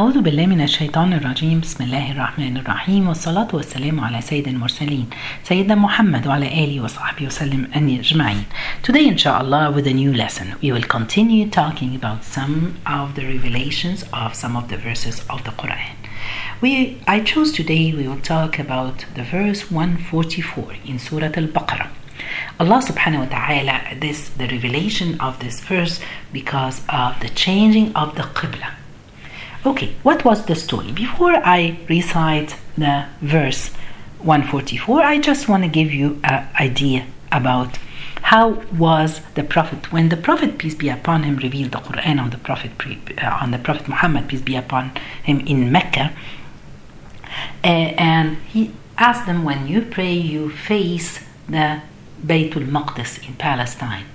أعوذ بالله من الشيطان الرجيم بسم الله الرحمن الرحيم والصلاة والسلام على سيد المرسلين سيدنا محمد وعلى آله وصحبه وسلم أجمعين Today inshallah with a new lesson we will continue talking about some of the revelations of some of the verses of the Quran we, I chose today we will talk about the verse 144 in Surah Al-Baqarah Allah subhanahu wa ta'ala this the revelation of this verse because of the changing of the Qibla Okay, what was the story? Before I recite the verse 144, I just want to give you an idea about how was the Prophet when the Prophet peace be upon him revealed the Quran on the Prophet uh, on the Prophet Muhammad peace be upon him in Mecca, and he asked them when you pray you face the Baytul Maqdis in Palestine.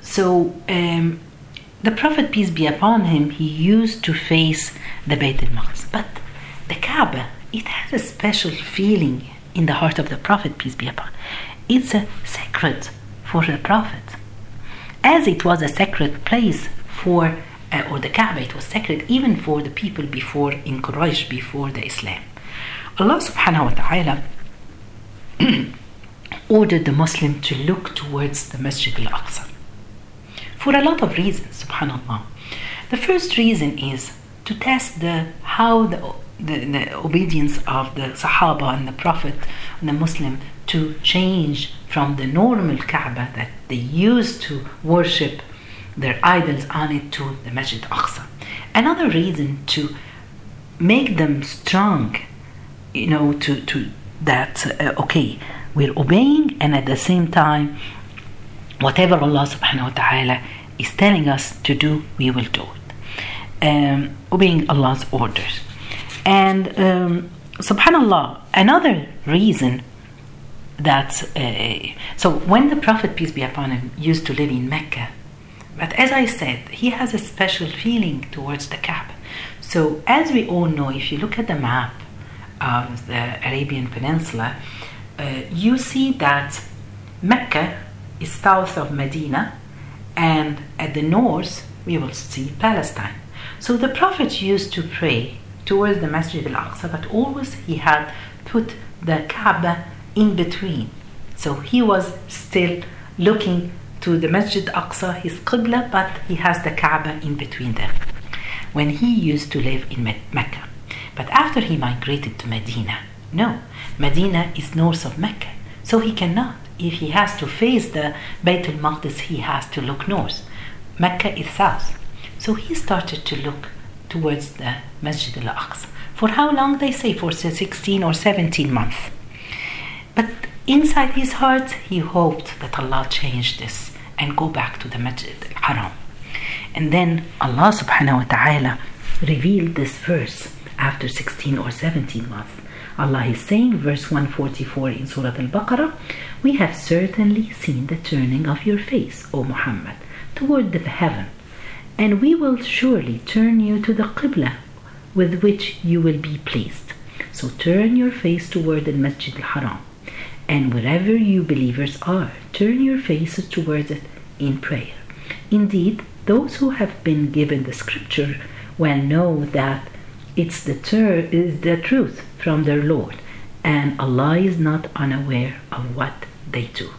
So um, the Prophet, peace be upon him, he used to face the Bayt al-Maqdis. But the Kaaba, it has a special feeling in the heart of the Prophet, peace be upon. Him. It's a sacred for the Prophet. As it was a sacred place for, uh, or the Kaaba, it was sacred even for the people before in Quraysh, before the Islam. Allah subhanahu wa ta'ala ordered the Muslim to look towards the Masjid al-Aqsa for a lot of reasons, subhanAllah. The first reason is to test the how the, the, the obedience of the Sahaba and the Prophet and the Muslim to change from the normal Kaaba that they used to worship their idols on it to the Masjid Aqsa. Another reason to make them strong, you know, to, to that, uh, okay, we're obeying and at the same time whatever Allah subhanahu wa ta'ala is telling us to do, we will do it. Um, obeying Allah's orders. And um, subhanallah, another reason that, uh, so when the Prophet, peace be upon him, used to live in Mecca, but as I said, he has a special feeling towards the Kaaba. So, as we all know, if you look at the map of the Arabian Peninsula, uh, you see that Mecca is south of Medina, and at the north we will see Palestine. So the Prophet used to pray towards the Masjid al Aqsa, but always he had put the Kaaba in between. So he was still looking to the Masjid al Aqsa, his Qibla, but he has the Kaaba in between them when he used to live in Mecca. But after he migrated to Medina, no, Medina is north of Mecca, so he cannot if he has to face the Bayt al-Maqdis, he has to look north. Mecca is south. So he started to look towards the Masjid al-Aqsa. For how long they say? For 16 or 17 months. But inside his heart, he hoped that Allah changed this and go back to the Masjid al-Haram. And then Allah subhanahu wa ta'ala revealed this verse after 16 or 17 months. Allah is saying, verse 144 in Surah Al Baqarah, We have certainly seen the turning of your face, O Muhammad, toward the heaven, and we will surely turn you to the Qibla with which you will be pleased. So turn your face toward the Masjid al Haram, and wherever you believers are, turn your faces towards it in prayer. Indeed, those who have been given the scripture well know that it's the, ter- is the truth from their Lord, and Allah is not unaware of what they do.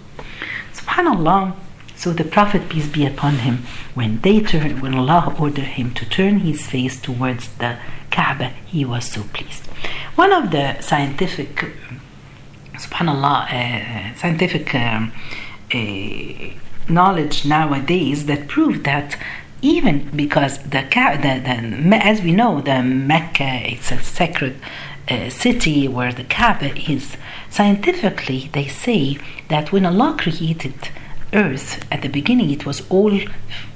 Subhanallah. So the Prophet, peace be upon him, when they turned, when Allah ordered him to turn his face towards the Kaaba, he was so pleased. One of the scientific, subhanallah, uh, scientific um, uh, knowledge nowadays that prove that even because the, the, the as we know the Mecca it's a sacred uh, city where the Kaaba is. Scientifically they say that when Allah created earth at the beginning it was all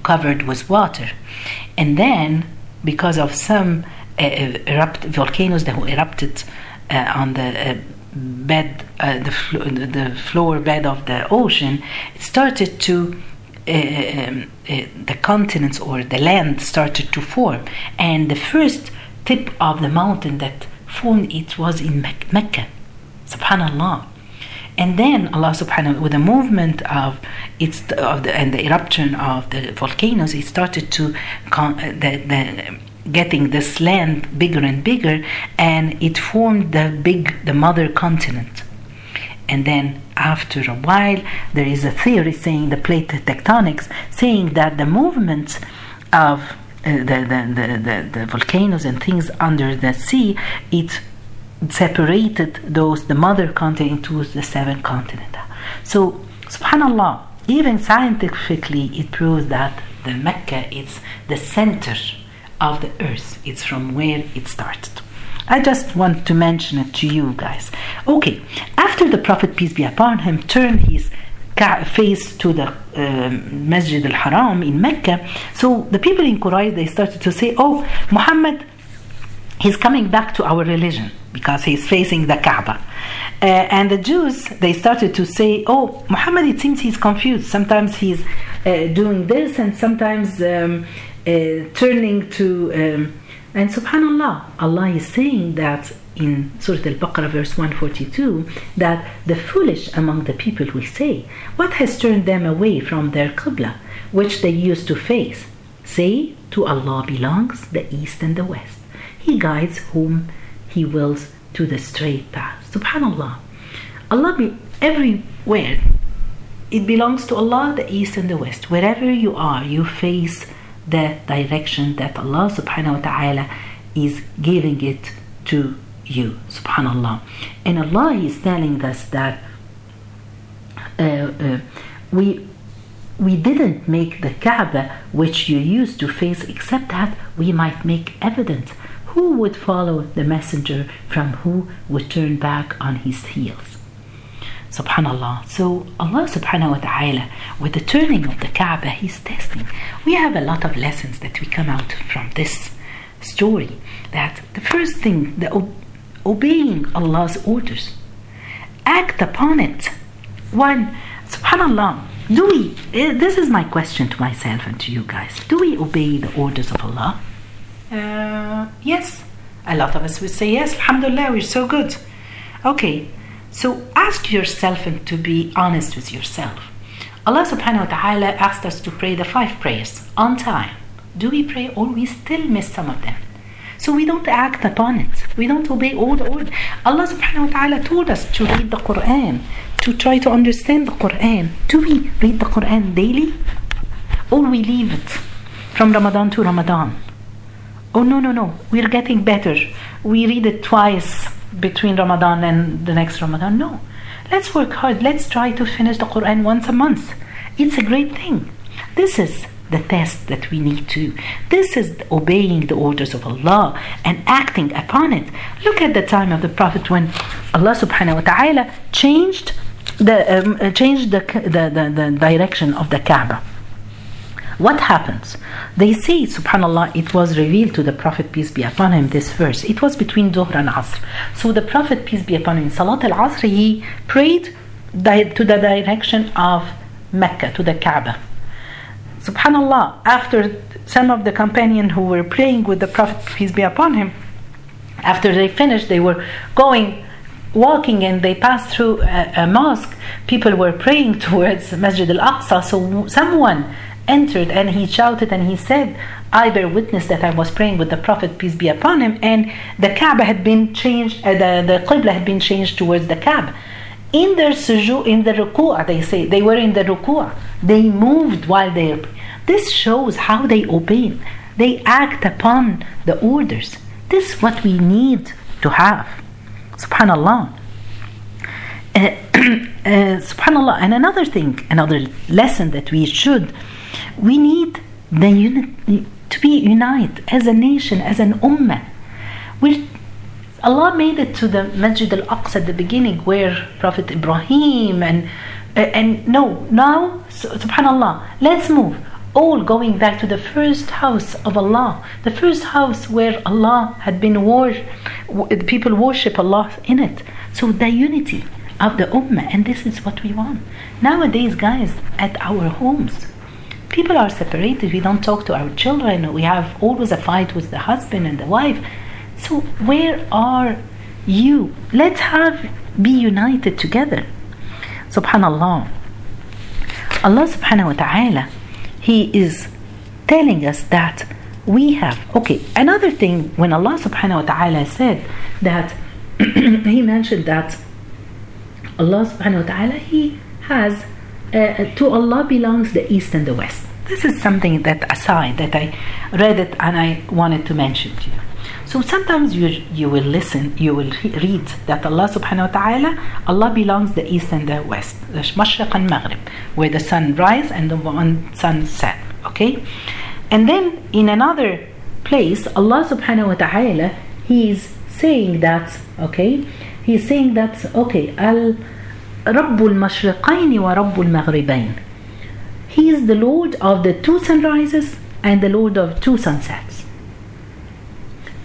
covered with water. And then because of some uh, erupt volcanoes that erupted uh, on the uh, bed uh, the, fl- the floor bed of the ocean it started to Uh, um, uh, the continents or the land started to form, and the first tip of the mountain that formed it was in Mecca. Subhanallah. And then Allah subhanahu with the movement of its of the and the eruption of the volcanoes, it started to con- uh, the, the getting this land bigger and bigger and it formed the big the mother continent and then after a while there is a theory saying the plate tectonics saying that the movements of uh, the, the, the, the, the volcanoes and things under the sea it separated those the mother continent into the seven continents so subhanallah even scientifically it proves that the mecca is the center of the earth. It's from where it started I just want to mention it to you guys. Okay, after the Prophet, peace be upon him, turned his face to the um, Masjid al Haram in Mecca, so the people in Quraysh they started to say, Oh, Muhammad, he's coming back to our religion because he's facing the Kaaba. Uh, and the Jews they started to say, Oh, Muhammad, it seems he's confused. Sometimes he's uh, doing this and sometimes um, uh, turning to. Um, and subhanallah, Allah is saying that in Surah Al Baqarah, verse 142, that the foolish among the people will say, What has turned them away from their Qibla, which they used to face? Say, To Allah belongs the East and the West. He guides whom He wills to the straight path. Subhanallah. Allah be everywhere. It belongs to Allah, the East and the West. Wherever you are, you face the direction that Allah subhanahu wa ta'ala is giving it to you subhanallah. And Allah is telling us that uh, uh, we we didn't make the Kaaba which you used to face except that we might make evident who would follow the messenger from who would turn back on his heels subhanallah. So allah subhanahu wa ta'ala with the turning of the kaaba he's testing. We have a lot of lessons that we come out from this story that the first thing the obeying allah's orders act upon it. One subhanallah do we this is my question to myself and to you guys. Do we obey the orders of allah? Uh, yes. A lot of us would say yes. Alhamdulillah we're so good. Okay so ask yourself and to be honest with yourself. Allah subhanahu wa ta'ala asked us to pray the five prayers on time. Do we pray or we still miss some of them? So we don't act upon it. We don't obey all the orders. Allah subhanahu wa ta'ala told us to read the Quran, to try to understand the Quran. Do we read the Quran daily? Or we leave it from Ramadan to Ramadan? Oh no no no, we're getting better. We read it twice between Ramadan and the next Ramadan. No. Let's work hard. Let's try to finish the Quran once a month. It's a great thing. This is the test that we need to. This is obeying the orders of Allah and acting upon it. Look at the time of the Prophet when Allah subhanahu wa ta'ala changed the um, changed the, the, the, the direction of the Kaaba. What happens? They say, subhanAllah, it was revealed to the Prophet, peace be upon him, this verse. It was between Dhuhr and Asr. So the Prophet, peace be upon him, Salat al Asr, he prayed to the direction of Mecca, to the Kaaba. Subhanallah, after some of the companions who were praying with the Prophet, peace be upon him, after they finished, they were going walking and they passed through a, a, mosque, people were praying towards Masjid al Aqsa. So someone entered and he shouted and he said, I bear witness that I was praying with the Prophet, peace be upon him, and the Kaaba had been changed, uh, the, the Qibla had been changed towards the Kaaba. In their sujood, in the ruku'ah, they say, they were in the ruku'ah. They moved while they This shows how they obey. They act upon the orders. This is what we need to have. Subhanallah. Uh, uh, subhanallah. And another thing, another lesson that we should we need the to be united as a nation, as an ummah. We, Allah made it to the Masjid al-Aqsa at the beginning where Prophet Ibrahim and uh, and no, now subhanallah, let's move. All going back to the first house of Allah, the first house where Allah had been worshipped, people worship Allah in it. So the unity of the ummah, and this is what we want. Nowadays, guys, at our homes, people are separated. We don't talk to our children. We have always a fight with the husband and the wife. So where are you? Let's have be united together. Subhanallah. Allah subhanahu wa ta'ala, He is telling us that we have okay another thing when allah subhanahu wa ta'ala said that he mentioned that allah subhanahu wa ta'ala he has uh, to allah belongs the east and the west. This is something that aside that i read it and i wanted to mention to you. So sometimes you you will listen you will read that allah subhanahu wa ta'ala allah belongs the east and the west. The mashriq and maghrib where the sun rise and the sun set okay? And then in another place, Allah subhanahu wa ta'ala, He is saying that, okay, He is saying that, okay, Al رب المشرقين ورب المغربين. He is the Lord of the two sunrises and the Lord of two sunsets.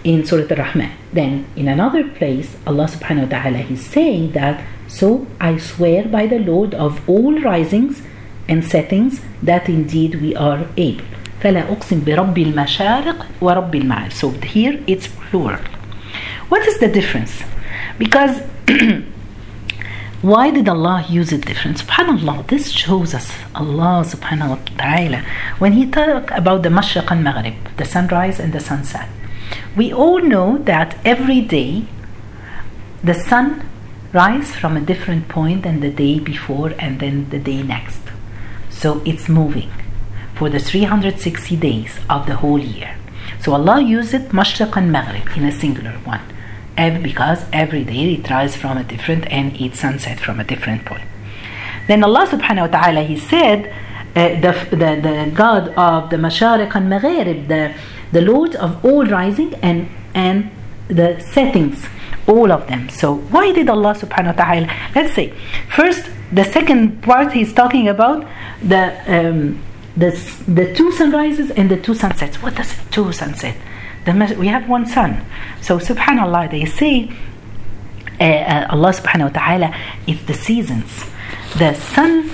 In Surah Al-Rahman. Then in another place, Allah subhanahu wa ta'ala is saying that, so I swear by the Lord of all risings and settings that indeed we are able. فلا أقسم برب المشارق ورب المعارف so here it's plural what is the difference because why did Allah use a difference subhanallah this shows us Allah subhanahu wa ta'ala when he talk about the mashriq and maghrib the sunrise and the sunset we all know that every day the sun rise from a different point than the day before and then the day next so it's moving for the 360 days of the whole year. So Allah used it Mashriq and Maghrib in a singular one. Because every day it rises from a different and it sunset from a different point. Then Allah subhanahu wa ta'ala He said uh, the, the, the God of the Mashariq and Maghrib, the, the Lord of all rising and, and the settings, all of them. So why did Allah subhanahu wa ta'ala let's say first the second part he's talking about the um, the, the two sunrises and the two sunsets. What does two sunset? The, we have one sun. So subhanallah, they say uh, uh, Allah subhanahu wa ta'ala is the seasons. The sun,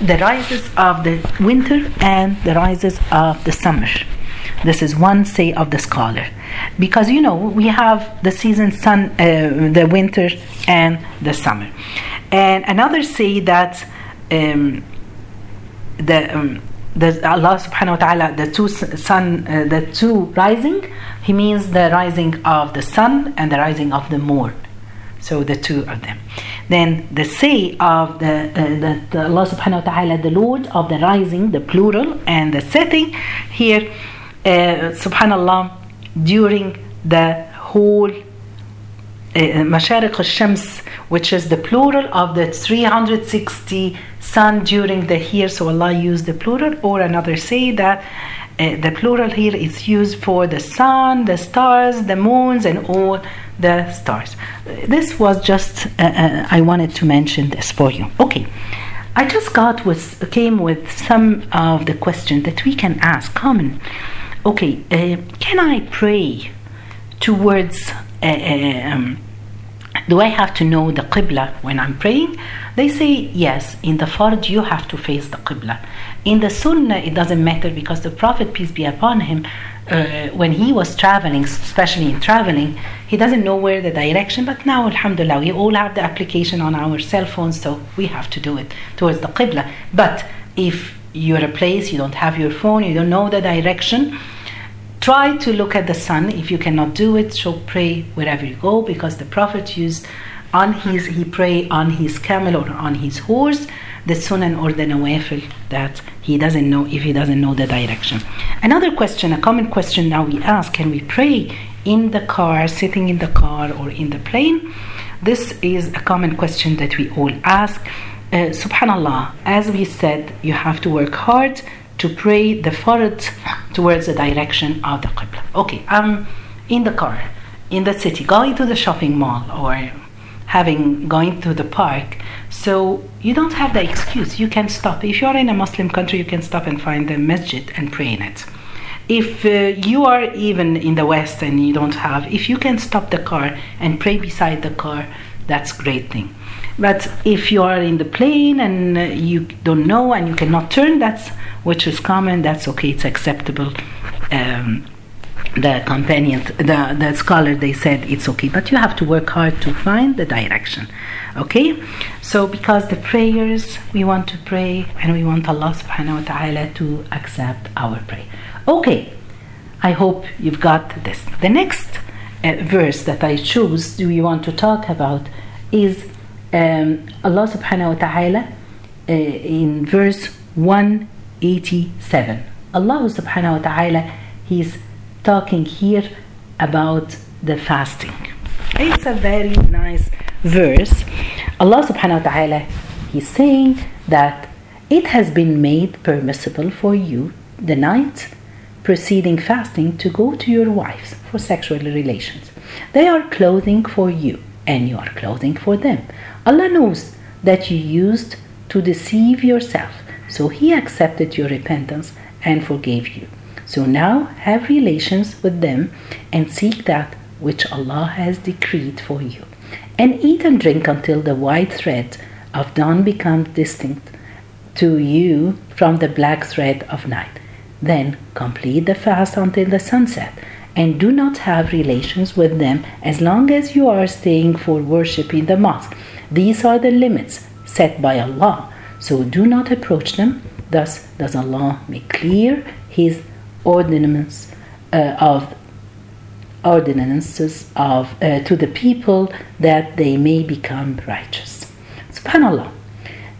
the rises of the winter and the rises of the summer. This is one say of the scholar. Because you know, we have the season sun, uh, the winter and the summer. And another say that um, the um, the Allah subhanahu wa ta'ala the two sun uh, the two rising he means the rising of the sun and the rising of the moon. So the two of them. Then the say of the, uh, the, the Allah subhanahu wa ta'ala the Lord of the rising the plural and the setting here uh, subhanallah during the whole uh, uh, Masharik al-Shams, which is the plural of the 360 sun during the year. So Allah used the plural, or another say that uh, the plural here is used for the sun, the stars, the moons, and all the stars. This was just uh, uh, I wanted to mention this for you. Okay. I just got with came with some of the questions that we can ask common. Okay, uh, can I pray towards um, do I have to know the Qibla when I'm praying? They say yes. In the Fard, you have to face the Qibla. In the Sunnah, it doesn't matter because the Prophet, peace be upon him, uh, when he was traveling, especially in traveling, he doesn't know where the direction. But now, Alhamdulillah, we all have the application on our cell phones, so we have to do it towards the Qibla. But if you're a place, you don't have your phone, you don't know the direction, Try to look at the sun. If you cannot do it, so pray wherever you go because the Prophet used on his he pray on his camel or on his horse the sunan or the nawafil that he doesn't know if he doesn't know the direction. Another question, a common question now we ask, can we pray in the car, sitting in the car or in the plane? This is a common question that we all ask. Uh, subhanallah, as we said, you have to work hard to pray the fard towards the direction of the Qibla. Okay, I'm in the car, in the city, going to the shopping mall or having going to the park. So you don't have the excuse. You can stop. If you're in a Muslim country, you can stop and find a masjid and pray in it. If uh, you are even in the West and you don't have, if you can stop the car and pray beside the car, that's great thing. But if you are in the plane and uh, you don't know and you cannot turn, that's which is common. That's okay. It's acceptable. Um, the companion, the, the scholar, they said it's okay, but you have to work hard to find the direction. Okay? So, because the prayers, we want to pray and we want Allah subhanahu wa ta'ala to accept our prayer. Okay, I hope you've got this. The next uh, verse that I choose, we want to talk about, is um, Allah subhanahu wa ta'ala uh, in verse 187. Allah subhanahu wa ta'ala, He's talking here about the fasting. It's a very nice verse. Allah subhanahu wa ta'ala, He's saying that it has been made permissible for you the night preceding fasting to go to your wives for sexual relations. They are clothing for you, and you are clothing for them. Allah knows that you used to deceive yourself, so He accepted your repentance and forgave you. So now have relations with them and seek that which Allah has decreed for you. And eat and drink until the white thread of dawn becomes distinct to you from the black thread of night. Then complete the fast until the sunset and do not have relations with them as long as you are staying for worship in the mosque. These are the limits set by Allah, so do not approach them. Thus does Allah make clear His ordinance uh, of ordinances of uh, to the people that they may become righteous. Subhanallah.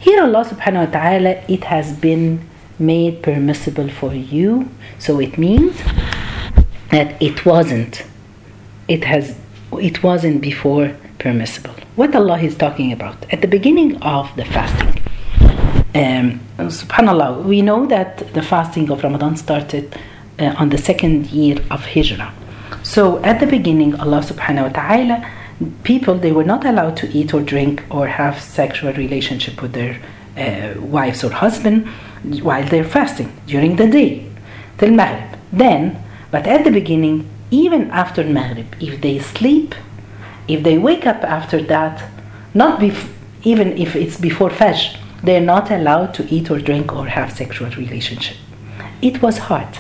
Here Allah subhanahu wa ta'ala it has been made permissible for you. So it means that it wasn't it has it wasn't before permissible. What Allah is talking about at the beginning of the fasting. Um, subhanallah, we know that the fasting of Ramadan started uh, on the second year of Hijrah. So at the beginning, Allah subhanahu wa ta'ala, people they were not allowed to eat or drink or have sexual relationship with their uh, wives or husband while they're fasting during the day till Maghrib. Then, but at the beginning, even after Maghrib, if they sleep, if they wake up after that, not bef- even if it's before Fajr, they're not allowed to eat or drink or have sexual relationship. It was hard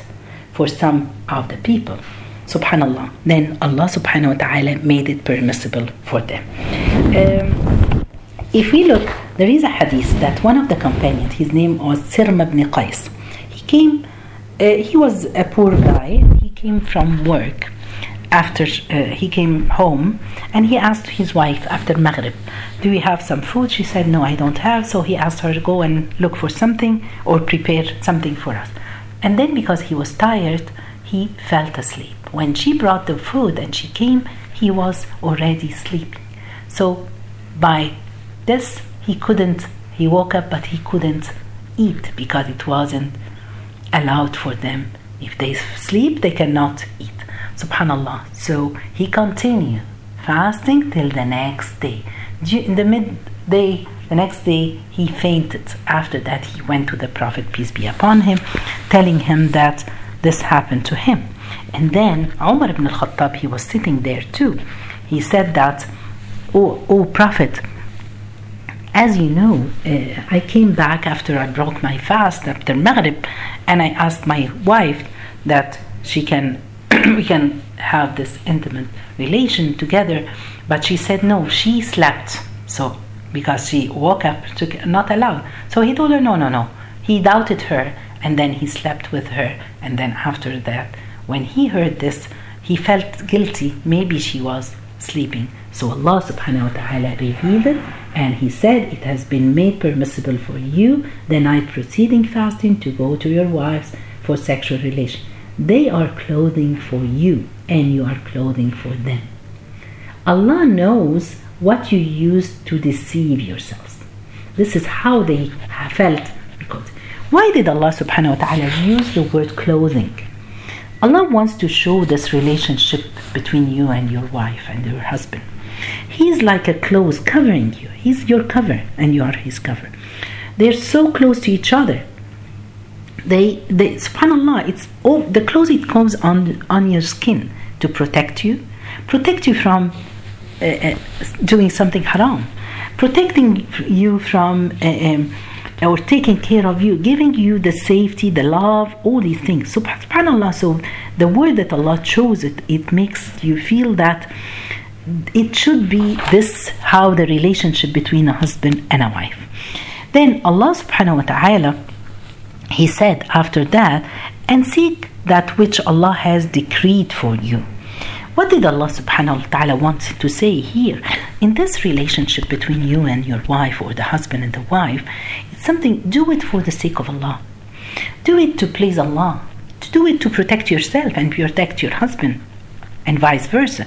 for some of the people. Subhanallah. Then Allah subhanahu wa ta'ala made it permissible for them. Um, if we look, there is a hadith that one of the companions, his name was Sirm ibn Qais, he came, uh, he was a poor guy, he came from work after uh, he came home and he asked his wife after Maghrib, Do we have some food? She said, No, I don't have. So he asked her to go and look for something or prepare something for us. And then because he was tired, he fell asleep. When she brought the food and she came, he was already sleeping. So by this, he couldn't, he woke up, but he couldn't eat because it wasn't allowed for them. If they sleep, they cannot eat. Subhanallah. So he continued fasting till the next day. In the midday, the next day, he fainted. After that, he went to the Prophet, peace be upon him, telling him that this happened to him. And then Umar ibn al-Khattab, he was sitting there too. He said that, oh, oh Prophet, as you know, uh, I came back after I broke my fast after Maghrib, and I asked my wife that she can we can have this intimate relation together, but she said no. She slept, so because she woke up, to, not allowed. So he told her no, no, no. He doubted her, and then he slept with her, and then after that, when he heard this, he felt guilty. Maybe she was sleeping. So Allah subhanahu wa ta'ala revealed it and He said it has been made permissible for you the night preceding fasting to go to your wives for sexual relation. They are clothing for you and you are clothing for them. Allah knows what you used to deceive yourselves. This is how they felt. Why did Allah subhanahu wa ta'ala use the word clothing? Allah wants to show this relationship between you and your wife and your husband. He's like a clothes covering you. He's your cover and you are his cover. They're so close to each other. They, they subhanallah, it's all the clothes it comes on on your skin to protect you, protect you from uh, uh, doing something haram, protecting you from uh, um, or taking care of you, giving you the safety, the love, all these things. Subhanallah. So the word that Allah chose it, it makes you feel that it should be this how the relationship between a husband and a wife. Then Allah subhanahu wa ta'ala he said after that and seek that which Allah has decreed for you. What did Allah subhanahu wa ta'ala want to say here? In this relationship between you and your wife or the husband and the wife, it's something, do it for the sake of Allah. Do it to please Allah. Do it to protect yourself and protect your husband and vice versa.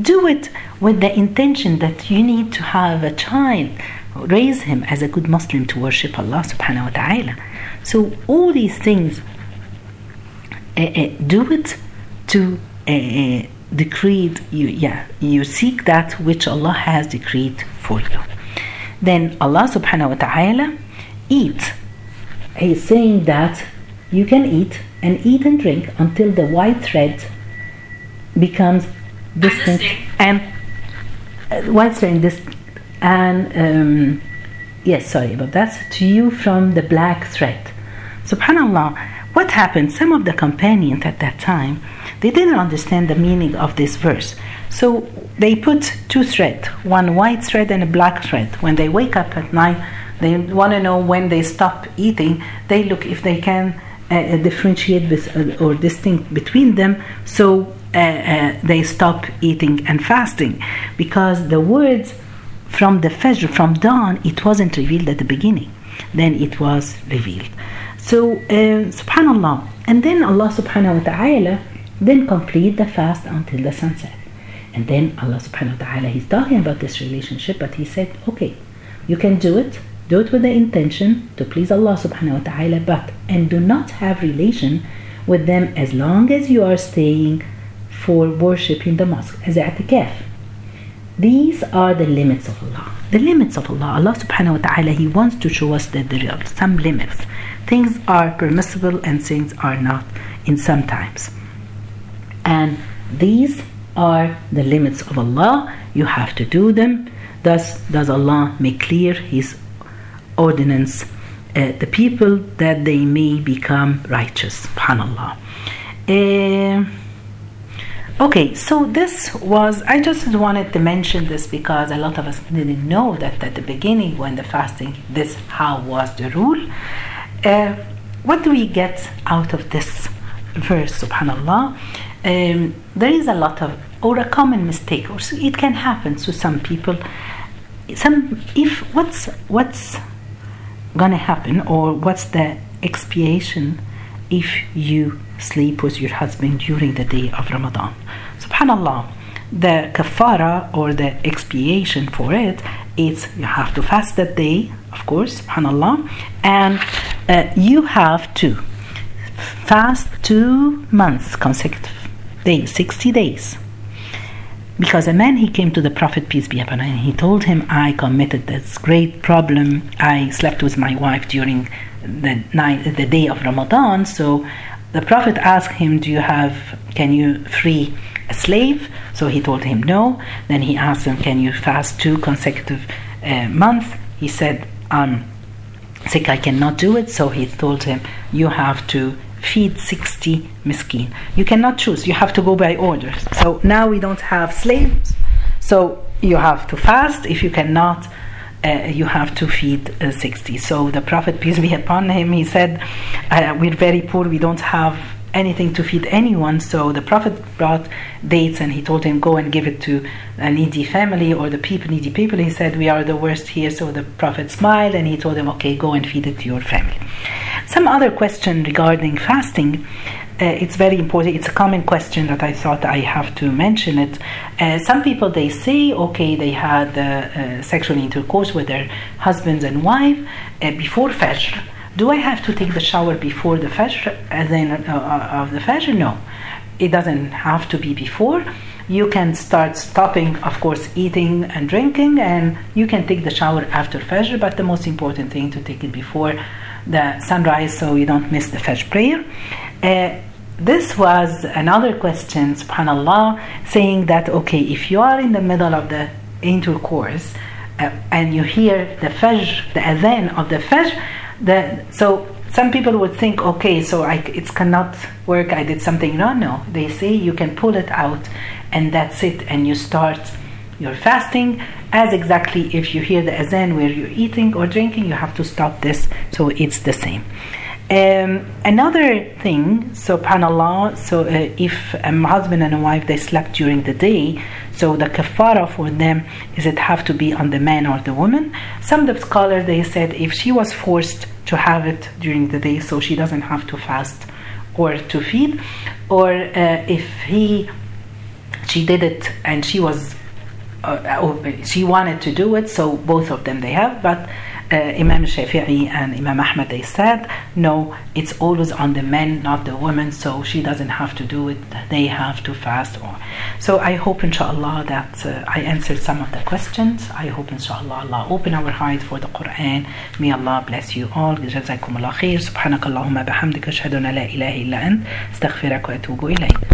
Do it with the intention that you need to have a child, raise him as a good Muslim to worship Allah subhanahu wa ta'ala. So all these things, uh, uh, do it to uh, decreed you yeah you seek that which Allah has decreed for you. Then Allah subhanahu wa ta'ala eat. He's saying that you can eat and eat and drink until the white thread becomes distinct and uh, white thread this and um, yes sorry about that to you from the black thread subhanallah what happened some of the companions at that time they didn't understand the meaning of this verse. So they put two threads, one white thread and a black thread. When they wake up at night, they want to know when they stop eating. They look if they can uh, uh differentiate this, uh, or distinct between them. So uh, uh, they stop eating and fasting because the words from the Fajr, from dawn, it wasn't revealed at the beginning. Then it was revealed. So, uh, subhanAllah. And then Allah subhanahu wa ta'ala then complete the fast until the sunset. And then Allah subhanahu wa ta'ala, He's talking about this relationship, but He said, okay, you can do it, do it with the intention to please Allah subhanahu wa ta'ala, but and do not have relation with them as long as you are staying for worship in the mosque as i'tikaf. These are the limits of Allah. The limits of Allah. Allah subhanahu wa ta'ala, He wants to show us that there are some limits. Things are permissible and things are not in some times. And these are the limits of Allah. You have to do them. Thus does Allah make clear His ordinance, uh, the people that they may become righteous. Subhanallah. Uh, okay, so this was, I just wanted to mention this because a lot of us didn't know that at the beginning when the fasting, this how was the rule. Uh, what do we get out of this verse, subhanallah? um, there is a lot of or a common mistake or so it can happen to some people some if what's what's gonna happen or what's the expiation if you sleep with your husband during the day of ramadan subhanallah the kafara or the expiation for it is you have to fast that day of course subhanallah and uh, you have to fast two months consecutive days, 60 days. Because a man, he came to the Prophet, peace be upon him, he told him, I committed this great problem. I slept with my wife during the night, the day of Ramadan. So the Prophet asked him, Do you have, can you free a slave? So he told him no. Then he asked him, Can you fast two consecutive uh, months? He said, I'm sick, I cannot do it. So he told him, You have to feed 60 miskin. You cannot choose, you have to go by orders. So now we don't have slaves, so you have to fast. If you cannot, uh, you have to feed uh, 60. So the Prophet, peace be upon him, he said, uh, We're very poor, we don't have anything to feed anyone. So the Prophet brought dates and he told him, Go and give it to a needy family or the people, needy people. He said, We are the worst here. So the Prophet smiled and he told him, Okay, go and feed it to your family. Some other question regarding fasting. Uh, it's very important. It's a common question that I thought I have to mention it. Uh, some people they say, okay, they had uh, uh sexual intercourse with their husbands and wife uh, before Fajr do I have to take the shower before the Fajr, as in of the Fajr? No, it doesn't have to be before. You can start stopping, of course, eating and drinking, and you can take the shower after Fajr. But the most important thing to take it before the sunrise, so you don't miss the Fajr prayer. Uh, this was another question, subhanallah, saying that okay, if you are in the middle of the intercourse uh, and you hear the Fajr, the adhan of the Fajr, the, so some people would think, okay, so I, it cannot work. I did something wrong. No, they say you can pull it out, and that's it. And you start your fasting as exactly if you hear the azan where you're eating or drinking, you have to stop this. So it's the same. Um, another thing, so subhanallah, so uh, if a husband and a wife they slept during the day, so the kafara for them is it have to be on the man or the woman? Some of the scholars they said if she was forced to have it during the day, so she doesn't have to fast or to feed, or uh, if he she did it and she was uh, she wanted to do it, so both of them they have, but uh, Imam Shafi'i and Imam Ahmad they said no it's always on the men not the women so she doesn't have to do it they have to fast or so I hope inshallah that uh, I answered some of the questions I hope inshallah Allah open our heart for the Quran may Allah bless you all جزاكم الله خير سبحانك اللهم بحمدك أشهد أن لا إله إلا أنت استغفرك وأتوب إليك